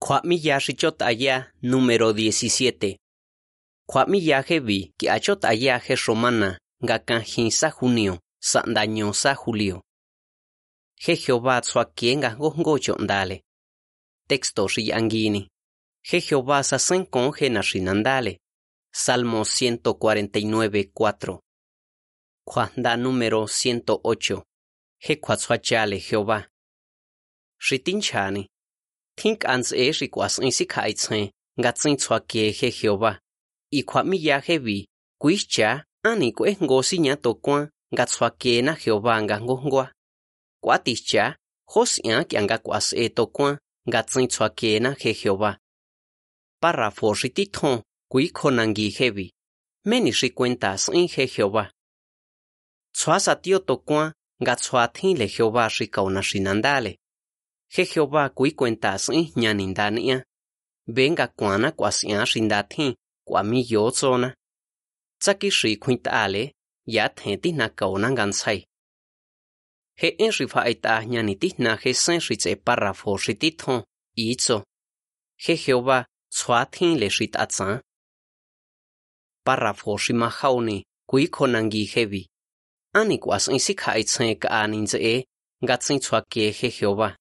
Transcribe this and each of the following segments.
Kwamiya Xichotaya número 17. Kwamiya hebi ki achotaya he romana nga kanjin sa junio sa ndaño sa julio. He Jehová tsuakie nga ngohgo chondale. Texto angini. He Jehová sa senkon he nashinandale. Salmo 149, 4. Kwanda número 108. He kwatsuachale Jehová. Shitinchani. Thin k'ants'e xi k'uas'en sikja'itsjen nkats'en tsjuake je Jehová. Ikjua míya jevi kuixcha áni k'uejnko síña tokuán nga tsjuakena Jehová nga jnojnkoa. K'uatixcha jôs'ean k'ia nga k'uas'e tokuán nkats'en tsjuakena je Jehová. Párrafo xi titjön kuikjonangui jevi. Meni xi kuentas'en je Jehová. Tsjuasatio tokuán nga tsjuatjinle Jehová xi kao he Jehová kui cuenta ñanindania. Venga kuana kwa siya shindati kwa mi yo zona. Tsaki shi kuintale ale ya tenti na kaunan gansai. He en rifa ita ñaniti na he sen shitze parrafo shititho ito. He Jehová tsua tin le shitatza. Parrafo shima hauni kui konangi hevi. Ani kwa sin sikha ka aninze e ngatsin tsua kie he Jehová.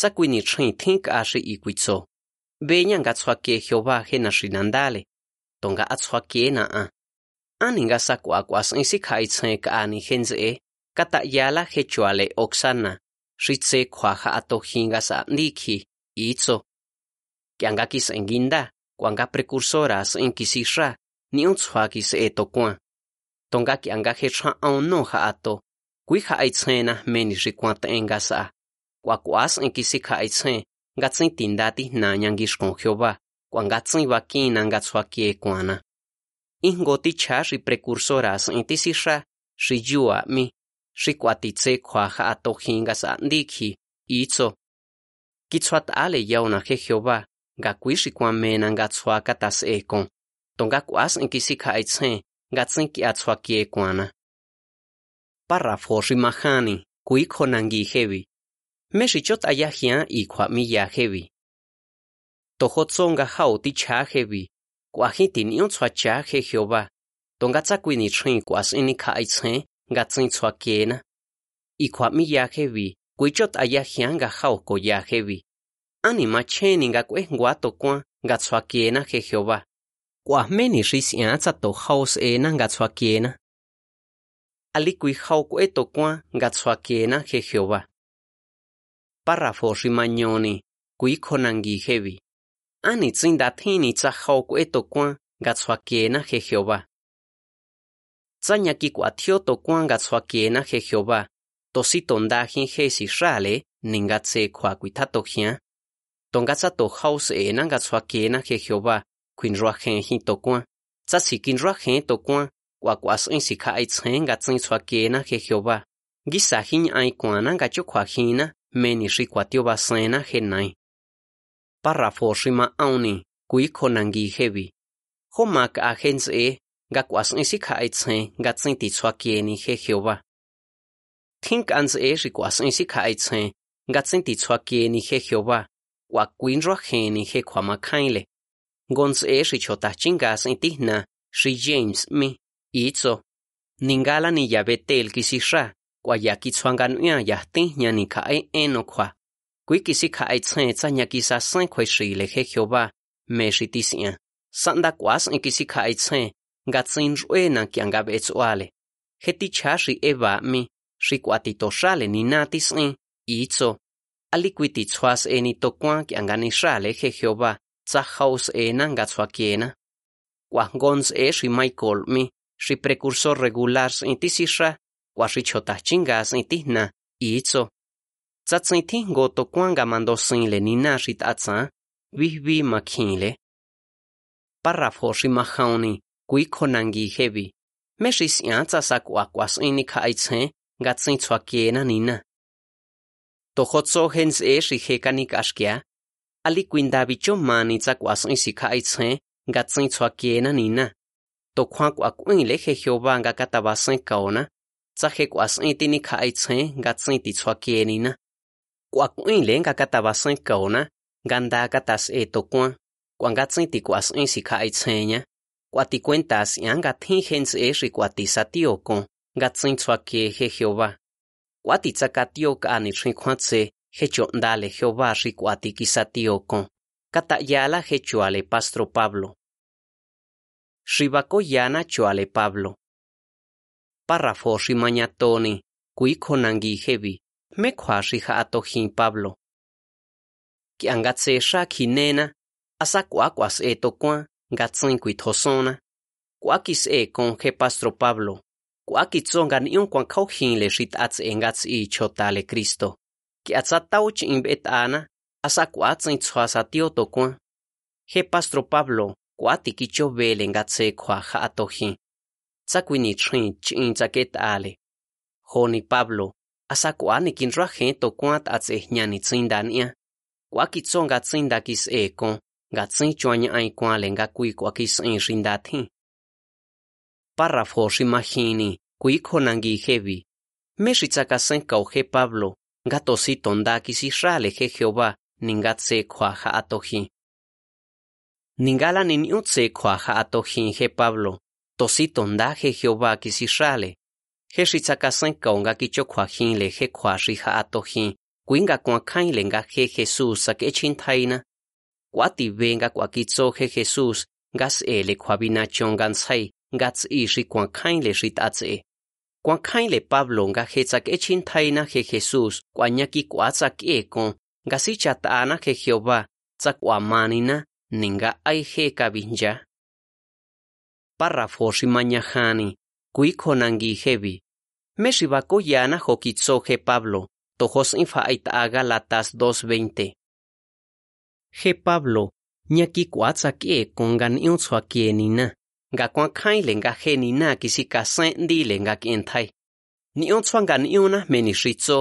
tsakwini chhin thin kaaxi ikuitso. Beñanga tshuake Jehová jena xinandale, tonga atshuake na a. Aninga sakuakuas insi kaitzen kaani jenze, kata yala hechuale oksana, xitse kwaja atohinga sa ndiki, itso. Kianga kis enginda, kuanga precursoras inkisisha, ni un tshuakis etokua. Tonga kianga hechha aon noja ato, kuija aitzena meni rikuanta engasa. kuakuas en sikha ngatsin tindati nanyangishkon Jehová, kwa ngatsin wakin na ngatswa. Ingoti cha si prekursoras inti sisha, si jua mi, si kuatitse kwaha ato hinga sa ndikhi, itso. Kitswat ale yauna na he Jehová, gakwi si kwa mena ka tas ekon, tonga kuas inki sikha ngatsin ki atswa kiekwana. Parrafo si mahani, kuikho nangi hevi, Mexichot ayajian y cuamiya hevi. Tohotzonga jauti cha hevi. Cuajiti ni un cha he Jehová. Tongatzacui ni chin cuasini kaitzen gatsin tsuakena. Y cuamiya hevi. Cuichot ayajian ga jauco ya hevi. Anima cheni ga cuenguato cuan gatsuakena he Jehová. Cuasmeni risian tsato jaus ena gatsuakena. Alikui jauco eto cuan gatsuakena he Jehová. Párrafos imañoni kuikhonanguijevi ánitsi ndatjini tsajao k'uetokuán nga tsjuakiena je Jehová. Tsánñakikuatjíó tokuán nga tsjuakiena je Jehová. Tositondájin jesi xáale ninkatse kjuakuitjátojián tonkatsá tojao s'ena nga tsjuakiena je Jehová kuinruajenjin tokuán tsasi kinruajen tokuán k'uakuas'ín sikja'aitsjeen ngatsin tsjuakiena je Jehová. Nkísajin ña'an ikuanná menišikwa tyo basena genai parrafo xima auni kui khonangi hebi. Jomak agents e nga kwasnisi khaitse nga tsinti tswakieni he Jehova think ans e rikwasnisi khaitse nga tsinti tswakieni he Jehova wa kwinro geni he khwamakhaile ngons e richota chingas intihna shi James mi itso. Ningala ni yabetel kisisha Kwa ya kitsuangan uya ya tihnya ni ka ai eno kwa. Kui kisi ka ai tsen tsa le he Jehová. Me shi tisian. Sanda kwas in kisi ka ai tsen. Nga tsin rue na kia nga betsuale. He ti cha shi eva mi. Shi kwa ti to shale ni na tisin. Itso. Ali kui ti tsuas e ni to kwa kia nga ni shale he Jehová. Tsa haus e na nga tsua kiena. Kwa ngons e shi Michael mi. Shi precursor regular in tisisha. wa xichotahchinga sintijna iitso tsatsintingo tokuanga mandosinle nina xitatsan wihwi makjinle párrafo ximajauni kuikhonangi jevi me xisian tsasakuakuas'ini kja'aitsjen ngatsin tsuakiena nina. Tojotso jens'e xijekani k'axkia ali kuindavichomani tsakuas'in sikja'aitsjen ngatsin tsuakiena nina tokjuan kuak'uinle je jehová nga katabas'en kaona. Tsa he kwa sin ti ni ka ai tsen nga tsin ti tsua kieni na. Kwa kuin le nga kataba sen kaona. ganda gatas e to kwa kwa ngatsin ti kwas in si khai tsenya kwa ti cuentas yang ga thin hens e ri kwa ti satio kon ngatsin tswa ke he Jehová kwa ti tsakatio ka ni thrin khwatse he cho ndale Jehová ri kwa ti kisatio kon kata yala he chuale pastro Pablo Shibako yana chuale Pablo Párrafo rimañatoni kui khonangi hevi me khwa ri ha atohin Pablo. Ki angatse sha kinena asa kwa kwas e to kwa ngatsin kui thosona. Kwa kis e kon he pastro Pablo. Kwa ki tsonga ni un kwa khau hin le rit ats e ngats i chotale Cristo. Ki atsa tauch in bet ana asa kwa tsin tswa sa tio to kwa. He pastro Pablo kwa ti ki cho vele ngatse khwa ha atohin tsakwini trin chin tsaket ale honi Pablo asa kwa ni kin ra hen to kwa ats e nyani tsindania. Kwa ki tsonga tsinda kis e kon nga tsin chuanya ai kwa le nga kui kwa kis in rinda thi párrafo rimahini kui khonangi hevi me ritsaka sen kau he Pablo nga tosi tonda kisi rale he Jehová ninga tse khwa ha atohi ningala nin utse khwa ha atohi he Pablo tosi tonda he Jehová kisi rale he ritsaka sen kau nga kicho khwa hin le he khwa ri ha atohi kuinga kwa khain le nga he Jesús sa ke chin thaina kwa ti venga kwa kitso he Jesús. Ngas ele kwa bina chongan sai ngats i ri kwa khain le rit atse kwa khain le Pablo nga e chin thaina he Jesús. Kwa nyaki kwa tsak e kon nga si chatana he Jehová. Tsak wa manina ninga ai he kabinja párrafo rimanyahani kui khonangi hevi me ribako yana hokitso he Pablo tojos infa aita Galatas 2:20 he Pablo nyaki kwatsa ke kongan iu tswa ke nina. Nga kwa khain le nga he nina kisi ka sen di le nga ken thai ni iu tswa nga ni una meni ritzo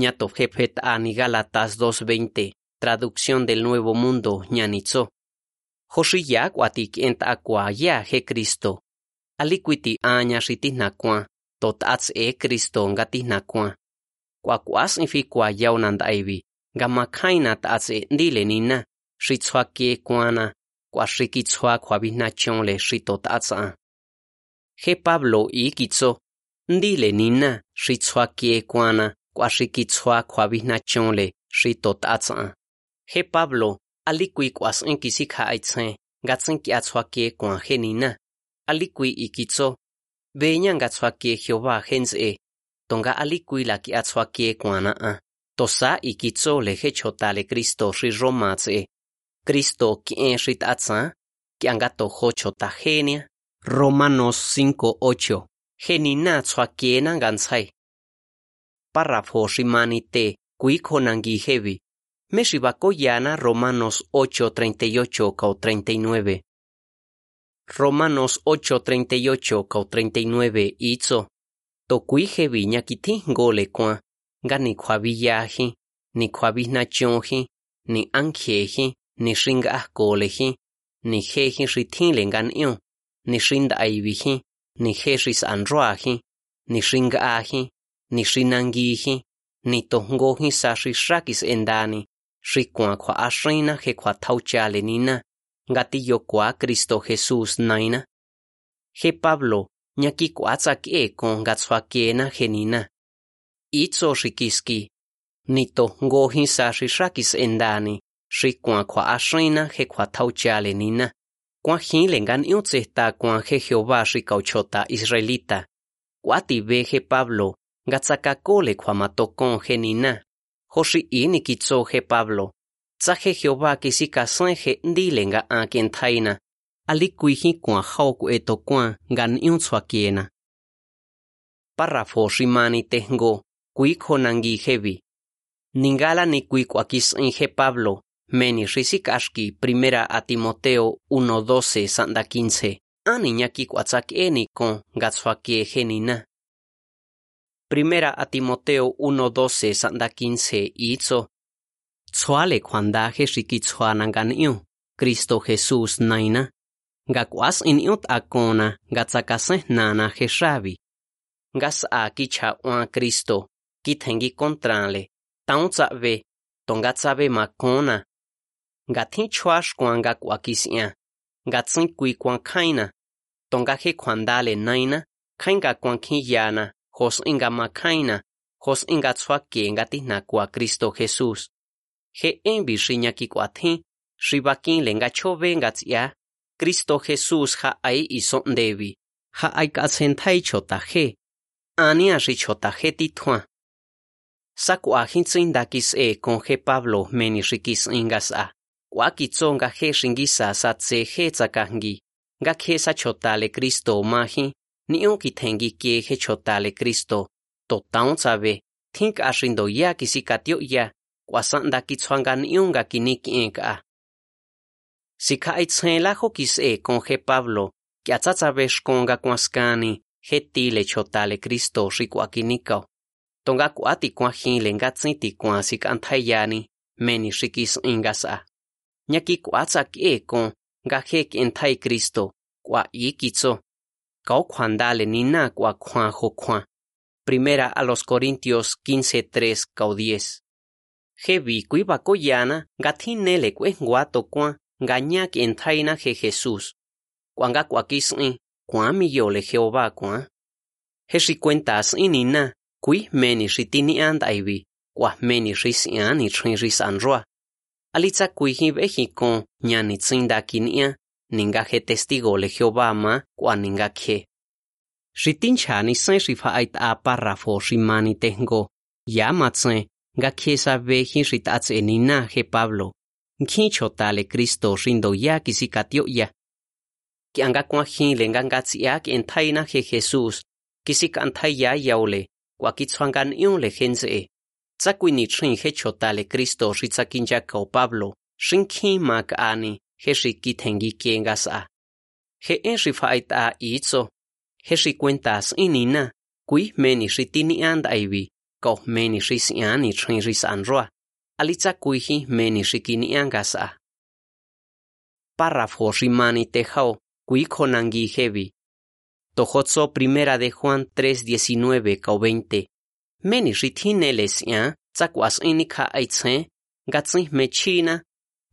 nya to jepet ani Galatas 2:20 traducción del nuevo mundo ñanitzo hoshi ya kwati kenta kwa ya he Cristo. Alikwiti anya riti na kwa tot ats e Cristo nga ti na kwa kwa kwa signifi kwa yau nandaivi nga makhaina tats e ndile nina shi tswa ke kwana kwa shi ki tswa kwa bina chon le shi tot atsa he Pablo i kitso ndile nina shi tswa ke kwana kwa shi ki tswa kwa bina chon le shi tot atsa he Pablo alikui kwa sin kisi kha aitsen nga tsin ki atswa ke kwa he nina alikui i kitso beña nga tswa ke Jehová hense tonga alikui la ki atswa ke kwana a tosa i kitso le he chotale Cristo ri Roma tse Cristo ki en rit atsa ki anga to ho chota genia Romanos 5:8 genina tswa ke na gansai párrafo rimanite kui khonangi hevi me shibako yana Romanos 8:38 kau 39 Romanos 8:38 kau 39 itso to kui hevi nyakiti ngole kwa nga ni khwabiyahi ni khwabinachonhi ni ankjehi ni xinga kolehi ni jehi rithin le ngan'yo ni xinda aivihi ni je risanruahi ni xingaahi ni xinangihi ni tohngohi sa endani xikua khwa axrina je khwa thauchale nina. Kwa Cristo Jesús naina. Je Pablo nyaki kwatsa ke kon ngatswa kena genina itso rikiski ni tohngohi sa xixrakis endani xikua khwa axrina je khwa thauchale nina. Kwa hin le ngan iutse ta kwa je Jehová xikauchota israelita. Kwati ve je Pablo ngatsakakole khwa matokon genina hoshi ini Pablo. Tsa je Jehová kisika sen je ndile nga anken thaina alikui hi kwa hau ku eto kwa ngan iutswa kiena. Párrafo rimani tengo kui khonangi hevi ningala ni kui kwa kis je Pablo meni risikashki primera a Timoteo 1:12 sanda 15 ani nyaki kwatsak eni kon kie genina Primera a Timoteo 1:12 sanda 15 itso Tsuale kwandaje shiki tsuana nganiu Cristo Jesús naina nga kwas in iut akona nga tsakase nana jeshabi nga sa kicha ua Cristo kithengi kontrale taun tsabe tonga tsabe makona nga thin chua shkwan nga kwa kisya nga tsin kui kwan khaina tonga he khwandale naina khainga kwan khiyana hos inga ma khaina hos inga chwa ke nga tihna kwa Kristo Jesus he enbi shinya ki kwa thin shibakin le nga chove nga tsia Kristo Jesus ha ai ison devi ha ai ka senthai chota he. Ania shi chota he ti thwa sakwa hin tsin da kis e con he Pablo meni shikis ingas a kwa ki tsonga he shingisa sa tse he tsakangi nga khe sa chota le Kristo ma hi ni on ki thengi ke he chota le Kristo to taun sabe think a shindo ya kisi katyo ya kwa sanda ki tswanga ni on ga kini ki ka Sika ai tsen la ho kis e con he Pablo vesh konga kwaskani he ti le chota le Kristo shi kwa kinikao tonga kwa ti kwa hin le nga tsin ti kwa si kan thayani meni shikis ingasa nyaki kwa tsa ke kon nga he ken thai Kristo kwa i kitso kau khwanda ni na kwa khwa ho khwa Primera a los Corintios 15:3 kau 10 He vi kui ba ko yana nga thin ne le kwe ngwa to kwa nga nya ken thai na he Jesus kwa nga kwa kisin kwa mi yo le Jehová kwa he shi cuenta sin na kui meni shi tini and aivi kwa meni shi sian ni trin shi san roa alitza kui hi ve hi kon nya ni tsinda kinia ninga he testigo le Jehová ma kwa ninga khe shi tincha ni sen shi fa ait a párrafo shi mani tengo. Ya ma tsen nga khe sa ve hi shi ta tse ni na he Pablo. Nkhi chota le Cristo shindo ya kisi katyo ya. Ki anga kwa hin le nga nga tsia ki en thai na he Jesus kisi kan thai ya yaule kwa ki chwangan yon le henze e tsa kui ni trin he chota le Kristo shi tsa kinja ko Pablo. Shin khi ma ka ani he shi ki thengi ke nga sa he en shi fa ita itso. He shi cuentas inina kui meni shi tini and aivi ko meni shi siani roa alitza kui hi meni shi kini anga sa párrafo shi mani te hao. Kui konangi heavy. Tojotso primera de Juan 3:19 kao 20. Meni ritine les ya tsakwas ini ka aitse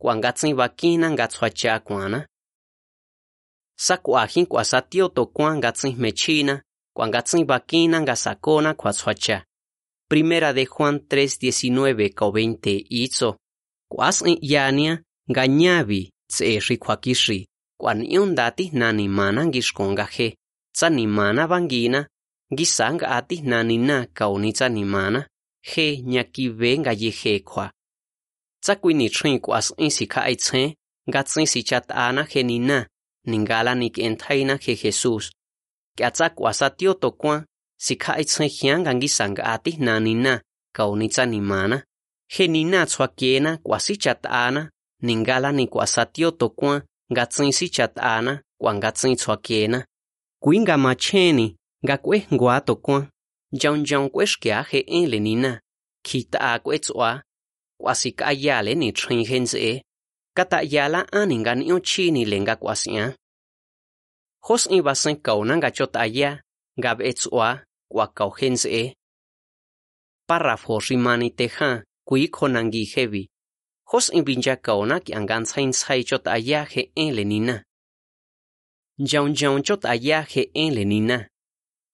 gatsin mechina kwan gatsin bakina gatswacha kwana. Sakwa hin kwa satio to kwan gatsin mechina kwan gatsin bakina gasakona kwatswacha. Primera de Juan 3:19 kao 20 itzo. Kwas yania ganyabi tse rikwakishi kwan yon dati nani mana ngishkonga he tsa ni mana bangina ngisanga ati nani na kauni tsa ni tsakwi ni chwen kwa sin si ka ai chen ga tsin si chat ana ke ni na ningala ni ken thai na ke Jesus. Kya tsakwa sa tio to kwa si ka ai chen hyang ga ngi sang ati na ni na kau ni cha ni mana. He ni na chwa ke na kwa si chat ana ningala ni kwa sa tio to kwa ga tsin si chat ana kwa ga tsin chwa ke na kuinga ma cheni ga kwe ngwa to kwa jaun jaun kwesh kya he en le ni na kita a kwetswa kuasi ka ayale ni trin henze kata ayala aninga ni ochi ni lenga kuasia hos i basen kauna nga chota aya gab etsua kwa kau henze párrafo rimani teja kui konangi hevi hos i binja kauna ki angan sain sai chota aya he en lenina jaun jaun chota aya he en lenina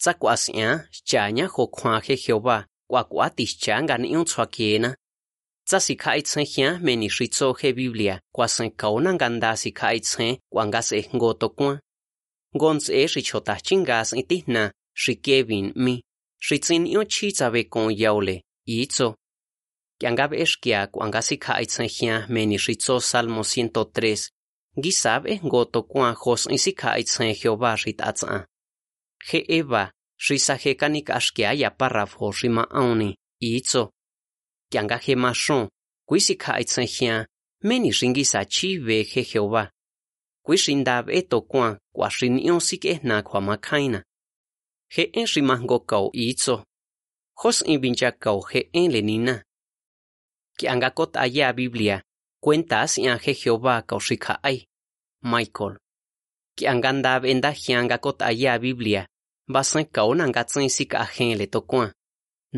tsakuasia chanya ho kwa he jehova kwa kwa tischanga ni un tswakena tsasi khaitsen hian meni shitso he biblia. Kwasen kaonan ganda si khaitsen kwangas e ngoto kwa gons e shi chota chingas itihna shi kevin mi. Shitsin yo chi tsabe kon yaule itso kyangab eshkia kwangasi khaitsen hian meni shitso salmo 103 gisab e ngoto kwa jos isi khaitsen jehova shit atsa he eva shisa hekanik ashkia ya parrafo shima auni itso kianga hema shon kuisika itsen hian meni ringisa chi veje Jehová. Kuisindab eto kuan kuashin ionsik ehna kwa makaina. He en rimango kau itso. Jos in bincha kau he en lenina. Kianga kot aya Biblia cuentas ian je Jehová kau shika ai. Michael. Kiangandab enda hianga kot aya Biblia. Basan kau nangatsen sik ajen le tokuan.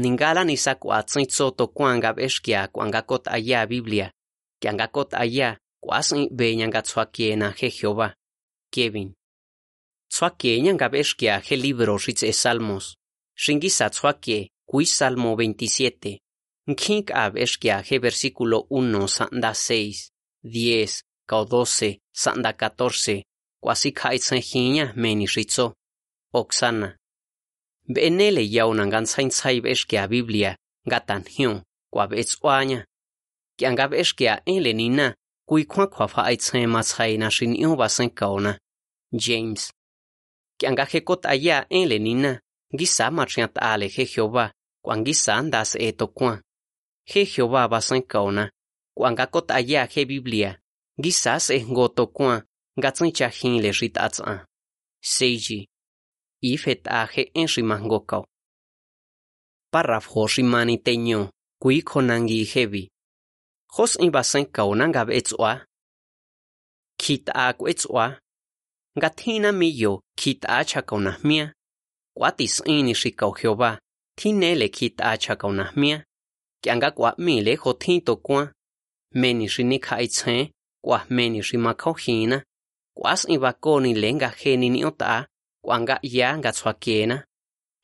Ningala ni saku atsin tso tokwan gab eskia kuangakot aya Biblia, que angakot aya Quasi beña nga tsuakiena je Jehová. Kevin. Tsuakeña nga bexkia je libro ritze Salmos. Shingisa tsuake kui Salmo 27. Nkink ab eskia je versículo 1 sanda 6, 10, cao 12, sanda 14. Quasi kaitsen hiña meni ritzo. Oksana. be'enele yaunan gan saintsai be'exkea biblia gatan hion kua be'ets'uaña ki'anga be'exkea ele nina kuikjuan kjua fa'aitsen matsaina xin'io basenkaona james. Ki'anga jekot'aya ele nina ngisa machiat'ale je jehova kuan ngisa ndas e tokuan je jehova basenkaona kuanga kot'aya je biblia ngisas ejngo tokuan ngatsinchajinle xit'ats'a seiji. ifetaje en ximangokaw. Párrafo ximani teño, kuikonangi hebi. Jos ibasen kaunangab etzua. Kit'ak etzua. Gatina miyo kit'acha kaunahmia. Kuatis ini xikaw Jehová. Tinele kit'acha kaunahmia. Kianga kuatmile jotinto kuan. Meni xinikha itzen. Kuas meni ximakawjina. Kuas ibakoni lenga jenini otaa. wanga yanga tswakena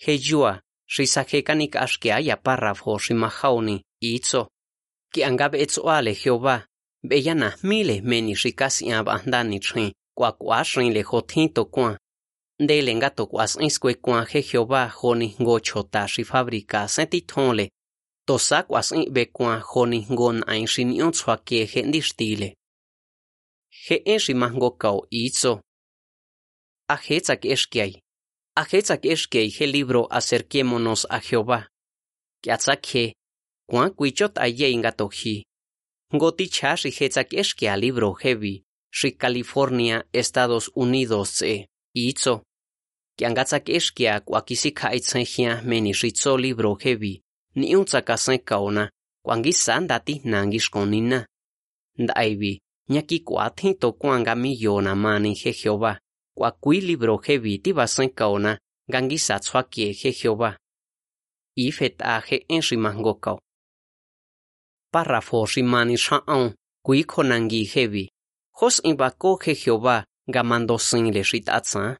heyua xisajecanica axquea yapa rafjo ximajauni itso. Kianga be'etsoale jehová be'yanajmile meni xicasi'aba ndani chrin kuakua xrin lejo thin tokuan ndele nga tokuas'in skuekuan je jehová joni jngo chota xifabrica se titjonle tosa kuas'in bekuan joni jngo n'ain xini'ó tsjuake je'ndixtile je'e ximajngo e kao itso. ajetzak eskiai. Ajetzak eskiai je libro acerquémonos a Jehová. Kiatzak je, kuan kuichot aye ingato ji. Goti chashi libro jebi, si California, Estados Unidos ze, itzo. Kiangatzak eskia kuakizik haitzen meni ritzo libro jebi, ni untzaka zenka ona, kuan gizan dati nangiskon nina. Daibi, nyaki kuatinto kuanga miyona manin je Jehová. Qua kui libro jevi ti basan kaona gangisa tsua kie je Jehová. Ifet a je en shimango kao. Párrafo shimani sha'on kui konangi jevi. Jos imbako je Jehová gamando sin le shit atsa.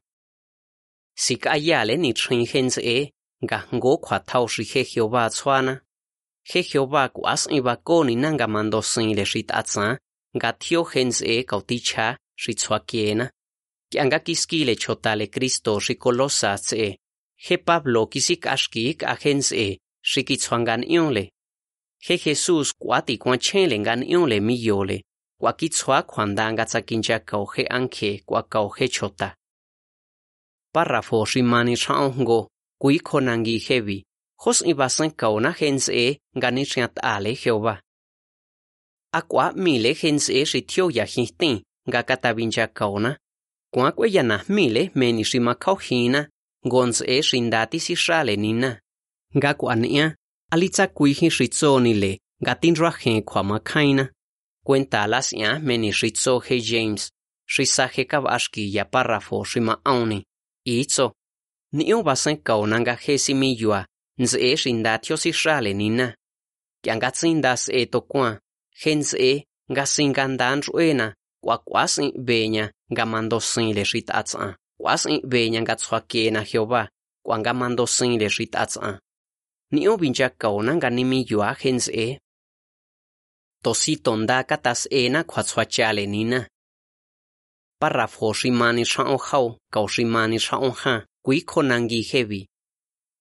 Sik ayale ni chin hens e gango kwa tau shi je Jehová tsuana. Je Jehová kuas imbako ni nangamando sin le shit atsa. Gatio hens e kauticha shitsua kiena. anga kiskile chotale kristo shikolosats e he pablo kisik ashkik agens e. Shikitzwangan iole he jesus kwati kwanchele ngan iole miyole. Kwakitzwa kwandanga tsakinchakao he anke kwakao he chota. Párrafo shimani shaongo kuikhonangi hevi. Jos ibasen kaona gens e ngani shiat ale jehova akwa mile gens e shitio ya jintin nga katabincha kaona Cuaco yanahmile meniximacau jina, gons e xindati xixalenina. Gacuanea, alitzacuiji xitzonile, gatinrajen cuamacaina. Cuentalas ya menixitzoje James, xisaje cabashquilla párrafo ximaauni. Itzo, niu basen caonanga jesimiyua, nz'e xindatio xixalenina. Tiangatzindas e tocuan, gen nz'e ngasingandan r'uena, kuakuasi beña gamandosile ritatsa. Kuasi beña gatshuakena Jehová, kuangamandosile ritatsa. Ni obinchakaona ganimi yua gense. Tosi tonda katas ena kuatshuachale nina. Parrafo mani shaon hao, kao shimani shaon ha, kui konangi hevi.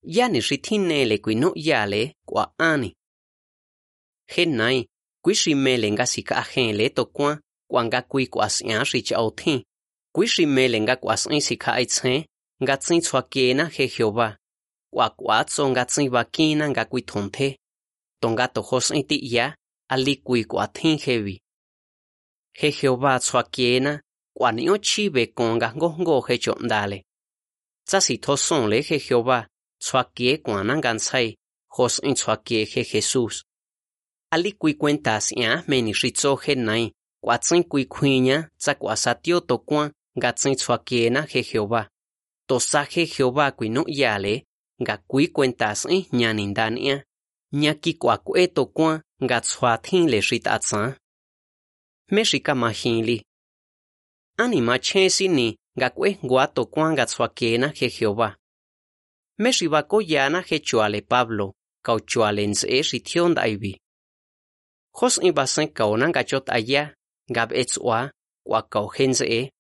Yani shitinele kui no yale, kwa ani. Henai, kui shimele nga sika ajen le tokuan, kwa nga kui kwa sya ri chao thi. Kui ri mele nga kwa sin si kha ai tse nga tsin chwa kena he ba, kwa kwa tso nga tsin ba kina nga kui thonthe tonga to hos in ti ya ali kui kwa thi hevi he Jehová chwa kena kwa ni o chi be con nga ngo ngo he cho ndale tsa si tho son le he Jehová chwa kie kwa na ngan sai hos in chwa kie he Jesus. Ali kui cuentas ya meni ritso he nai. Kuatzin kuikuiña tzakuasatio tokuan gatzin tsuakiena je Jehová. Tosaje Jehová kuinuyale ga kui kuentas'in ñanindania ñakikuakue tokuan ga tsuatjinle xitatsan. Me xikamajinli. Anima chesini ga kuejngua tokuan ga tsuakiena je Jehová. Me xibakoyana je chuale Pablo kauchuale nts'e xitiondaibi. Jos ibasen kaonan gachot aya gab etzua cuacaujense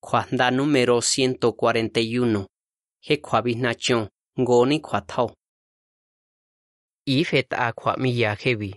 cuanda e. número 141 he cuabisnacho goni cuatao y feta cuamiya hebi